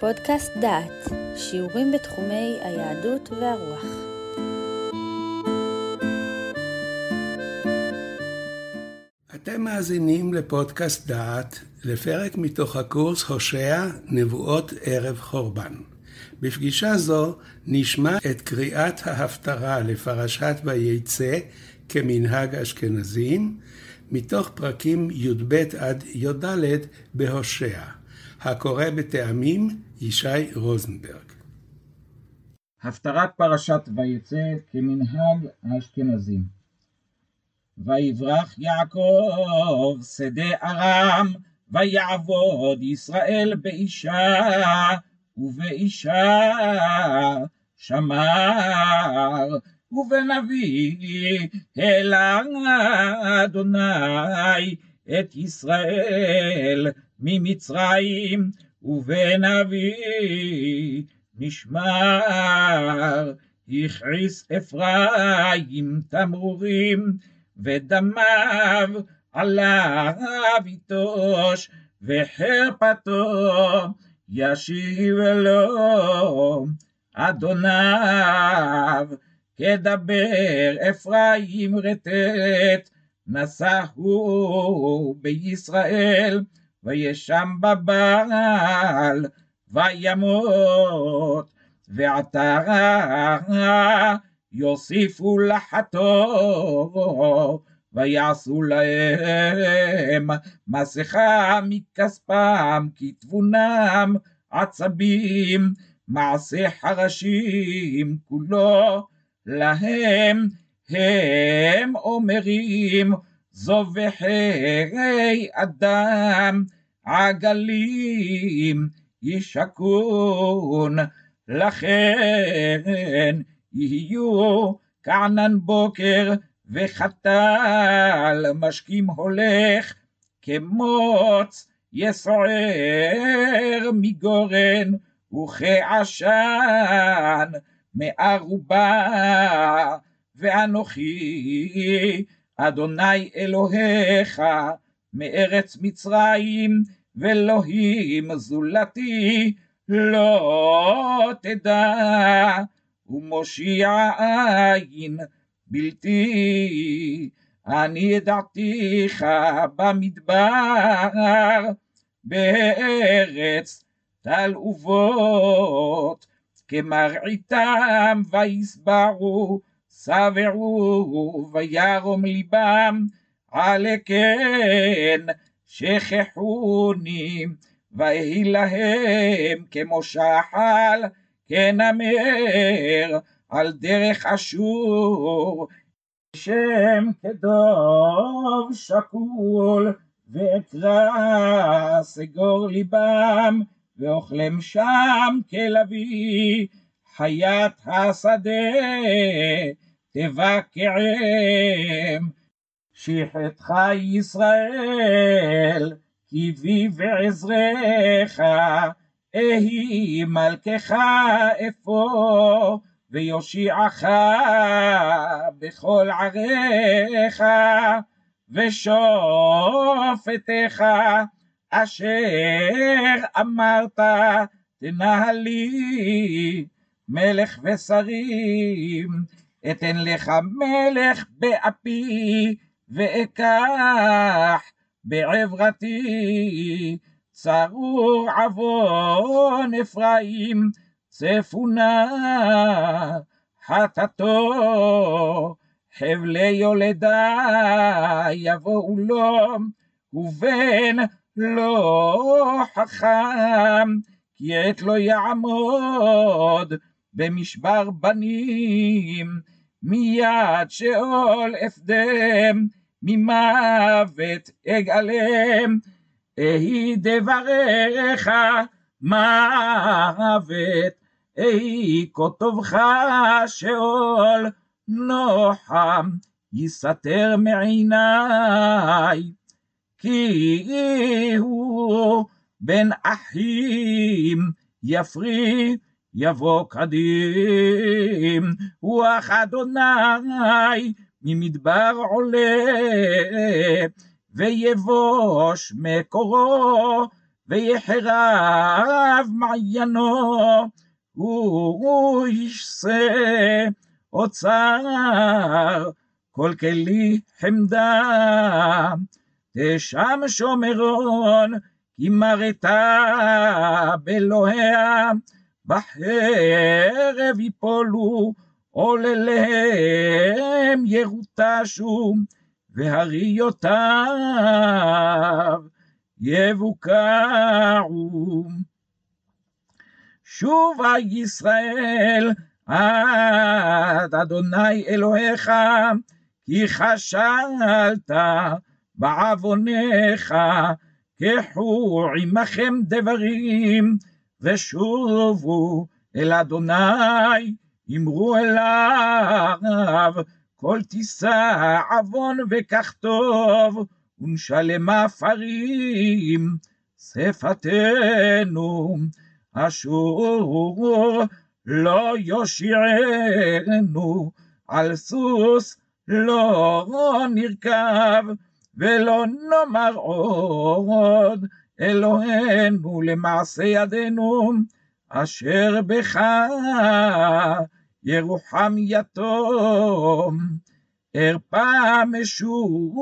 פודקאסט דעת, שיעורים בתחומי היהדות והרוח. אתם מאזינים לפודקאסט דעת, לפרק מתוך הקורס הושע נבואות ערב חורבן. בפגישה זו נשמע את קריאת ההפטרה לפרשת ויצא כמנהג אשכנזים, מתוך פרקים י"ב עד י"ד בהושע. הקורא בטעמים ישי רוזנברג. הפטרת פרשת ויצא כמנהג האשכנזים. ויברח יעקב שדה ארם, ויעבוד ישראל באישה, ובאישה שמר, ובנביא העלה אדוני את ישראל ממצרים, ובנביא נשמר, הכעיס אפרים תמרורים, ודמיו עליו יטוש, וחרפתו ישיב לו. אדוניו, כדבר אפרים רטט, נשאו בישראל, וישם בבעל, וימות, ועתה יוסיפו לחתו, ויעשו להם מסכה מכספם, כתבונם עצבים, מעשה חרשים כולו להם הם אומרים זובחי אדם עגלים ישקון לכן יהיו כענן בוקר וחתל משכים הולך כמוץ יסוער מגורן וכעשן מערובה ואנוכי אדוני אלוהיך מארץ מצרים ואלוהים זולתי לא תדע. ומושיע עין בלתי אני ידעתיך במדבר בארץ טל ובוט כמרעיתם ויסברו שבעו וירום ליבם על כן שכחוני ויהי להם כמו שחל כנמר על דרך אשור שם כדוב שקול ואקרא סגור ליבם ואוכלם שם כלביא חיית השדה תבקעם שחתך ישראל כי בי ועזרך אהי מלכך אפוא ויושיעך בכל עריך ושופטך אשר אמרת תנהלי מלך ושרים אתן לך מלך באפי ואקח בעברתי צרור עוון אפרים צפונה חטאתו חבלי יולדה יבואו לו ובן לא חכם כי עת לא יעמוד במשבר בנים מיד שאול אפדם ממוות אגאלם אהי דבריך מוות אהי כה טובך שאול נוחם יסתר מעיניי כי הוא בן אחים יפרי יבוא קדים רוח אדוני ממדבר עולה ויבוש מקורו ויחרב מעיינו, הוא ישסה אוצר, כל כלי חמדה, תשם שומרון, כי מרתה באלוהיה, בחרב יפולו עולליהם ירוטשו, והריותיו יבוקעו. שובה ישראל עד אדוני אלוהיך, כי חשלת בעווניך, קחו עמכם דברים, ושובו אל אדוני, אמרו אליו, כל תישא עוון וכך טוב, ונשלמה פרים, שפתנו, אשור לא יושיענו, על סוס לא נרכב, ולא נאמר עוד, אלוהינו למעשה ידינו, אשר בך ירוחם יתום, ארפה משובתם,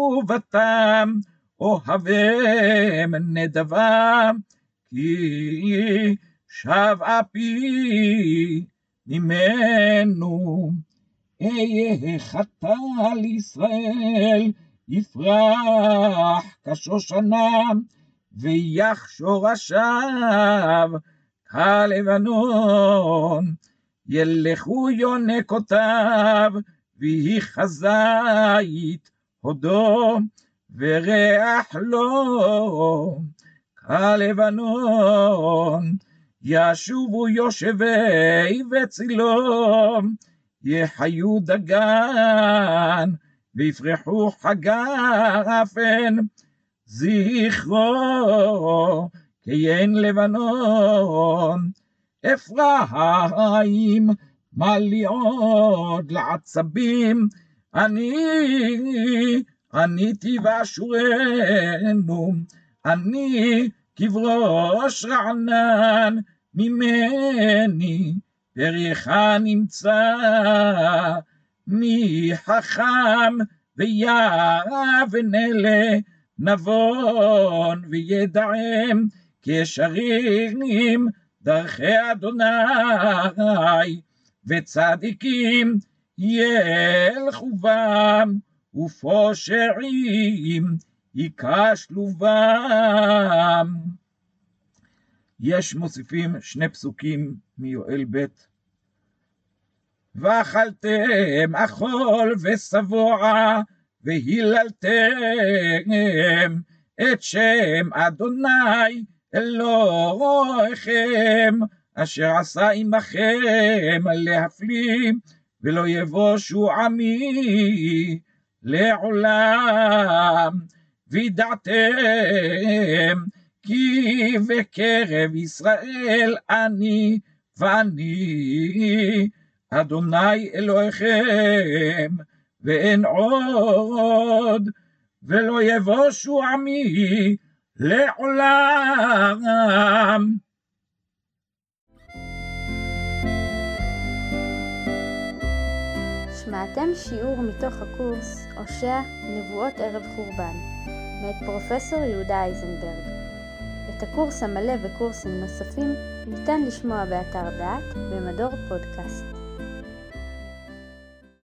אוהבם נדבם, כי שב אפי ממנו. אהיה חטא לישראל, יפרח כשושנה, ויחשור שורשיו כלבנון. ילכו יונקותיו, ויהי חזית הודו, וריח לו כלבנון. ישובו יושבי וצילום, יחיו דגן, ויפרחו חגפן, זכרו כיין לבנון. אפרים מליעות לעצבים, אני עניתי ואשורנו, אני כבראש רענן ממני, פריך נמצא, מי חכם ויבן אלה, נבון וידעם, כשרים דרכי אדוני, וצדיקים ילכו בם, ופושעים ייכשלו בם. יש מוסיפים שני פסוקים מיואל ב' ואכלתם אכול ושבוע והיללתם את שם אדוני אלוהיכם אשר עשה עמכם להפליא ולא יבושו עמי לעולם. וידעתם כי בקרב ישראל אני ואני אדוני אלוהיכם ואין עוד ולא יבושו עמי לעולם. שמעתם שיעור מתוך הקורס הושע נבואות ערב חורבן מאת פרופסור יהודה אייזנברג. את הקורס המלא וקורסים נוספים ניתן לשמוע באתר דעת במדור פודקאסט.